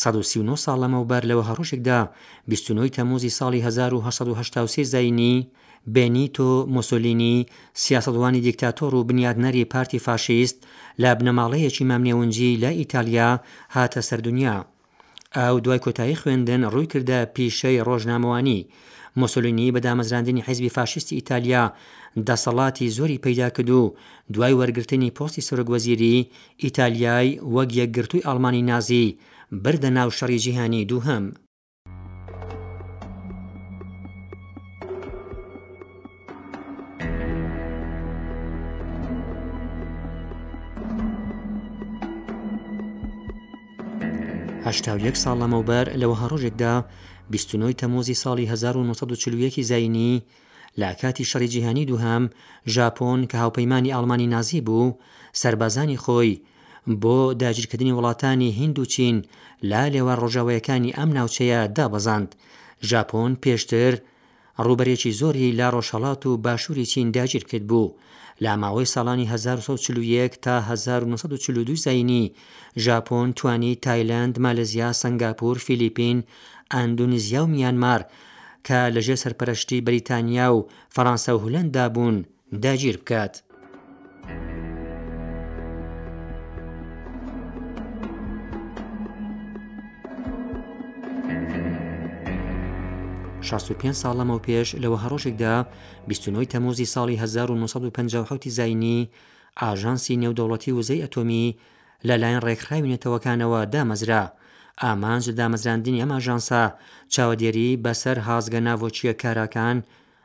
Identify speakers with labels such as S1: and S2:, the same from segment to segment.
S1: سەد و سی و نۆ ساڵ لەمەوبەر لە وهڕۆژێکدا بیست و نۆی تەمووزی ساڵی هەزار و هەشت سەد و هەشتا و سێ زاینی، بێنیتۆ مۆسۆلینی، سیاسەتوانی دیکتاتۆر و بنیاتنەری پارتی فاشیست، لە بنەماڵەیەکی مامنێونجی لە ئیتالیا هاتە سەر دنیا. ئەو دوای کۆتایی خوێندن ڕووی کردە پیشەی ڕۆژنامەوانی. مۆسۆلینی بە دامەزراندنی حیزبی فاشیستی ئیتالیا دەسەڵاتی زۆری پەیدا کرد و دوای وەرگرتنی پۆستی سەرۆکوەزیری، ئیتالیای وەک یەکگرتووی ئاڵمانی نازی بردە ناو شەڕی جیهانی دووهەم. هەشتا و یەک ساڵ لەمەوبەر لە وەها ڕۆژێکدا بیست و نۆی تەموزی ساڵی هەزار و نۆ سەد و چل و یەک ی زایینی، لە کاتی شەڕی جیهانی دووهەم، ژاپۆن کە هاوپەیمانی ئاڵمانی نازی بوو، سەربازانی خۆی بۆ داگیرکردنی وڵاتانی هیند و چین لە لێوار ڕۆژاوایەکانی ئەم ناوچەیە دابەزاند. ژاپۆن پێشتر ڕووبەرێکی زۆری لە ڕۆژهەڵات و باشووری چین داگیر کردبوو. لە ماوەی ساڵانی هەزار و سەد و چل و یەک تا هەزار و نۆ سەد و چل و دوو زایینی، ژاپۆن توانی تایلەند، مالێزیا، سەنگاپوور، فیلیپین، ئەندونیزیا و میانمار کە لە ژێر سەرپەرەشتی بەریتانیا و فەرانسە و هولەندا بوون داگیر بکات. شەست و پێنج ساڵ لەمەو پێش لەوە هەڕۆژێکدا 29 تەموزی ساڵی 1950 زینی ئاژانسی نێودەوڵەتی وزەی ئەتۆمی لە لایەن ڕێکخراوی نەتەوەکانەوە دامەزرا. ئامانج لە دامەزراندنی ئەم ئاژانسە چاوەدێری بە سەر هازگە ناڤۆکییە کاراکان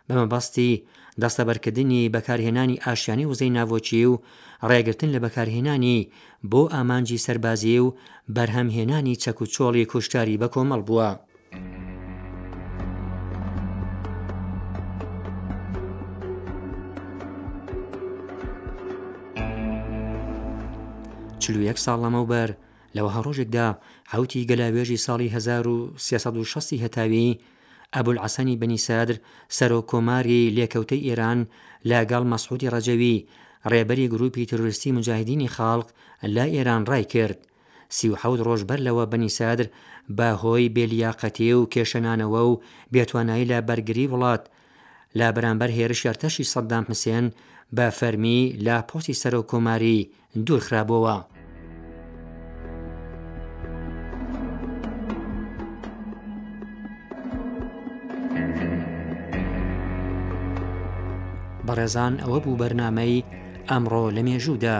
S1: بە مەبەستی دەستەبەرکردنی بەکارهێنانی ئاشیانی وزەی ناڤۆکی و ڕێگرتن لە بەکارهێنانی بۆ ئامانجی سەربازی و بەرهەمهێنانی چەک و چۆڵی کوشتاری بەکۆمەڵ بووە. چل و یەک ساڵ لەمەوبەر لەوەها ڕۆژێکدا حوتی گەلاوێژی ساڵی 1960 هەتاوی ئەبول عسەنی بنی سەدر سەرۆ کۆماری لێکەوتەی ئێران لەگەڵ مەسعودی ڕەجەوی ڕێبەری گروپی تروریستی مجاهدینی خاڵق لە ئێران ڕای کرد سی و حەوت ڕۆژ بەر لەوە بەنی سەدر بە هۆی بێلیاقەتی و کێشەنانەوە و بێتوانایی لە بەرگری وڵات لە بەرامبەر هێرشی ئەرتەشی سەدام حسێن بە فەرمی لە پۆستی سەرۆک کۆماری دوور خرابۆوە. بەڕێزان ئەوە بوو بەرنامەی ئەمڕۆ لە مێژوودا.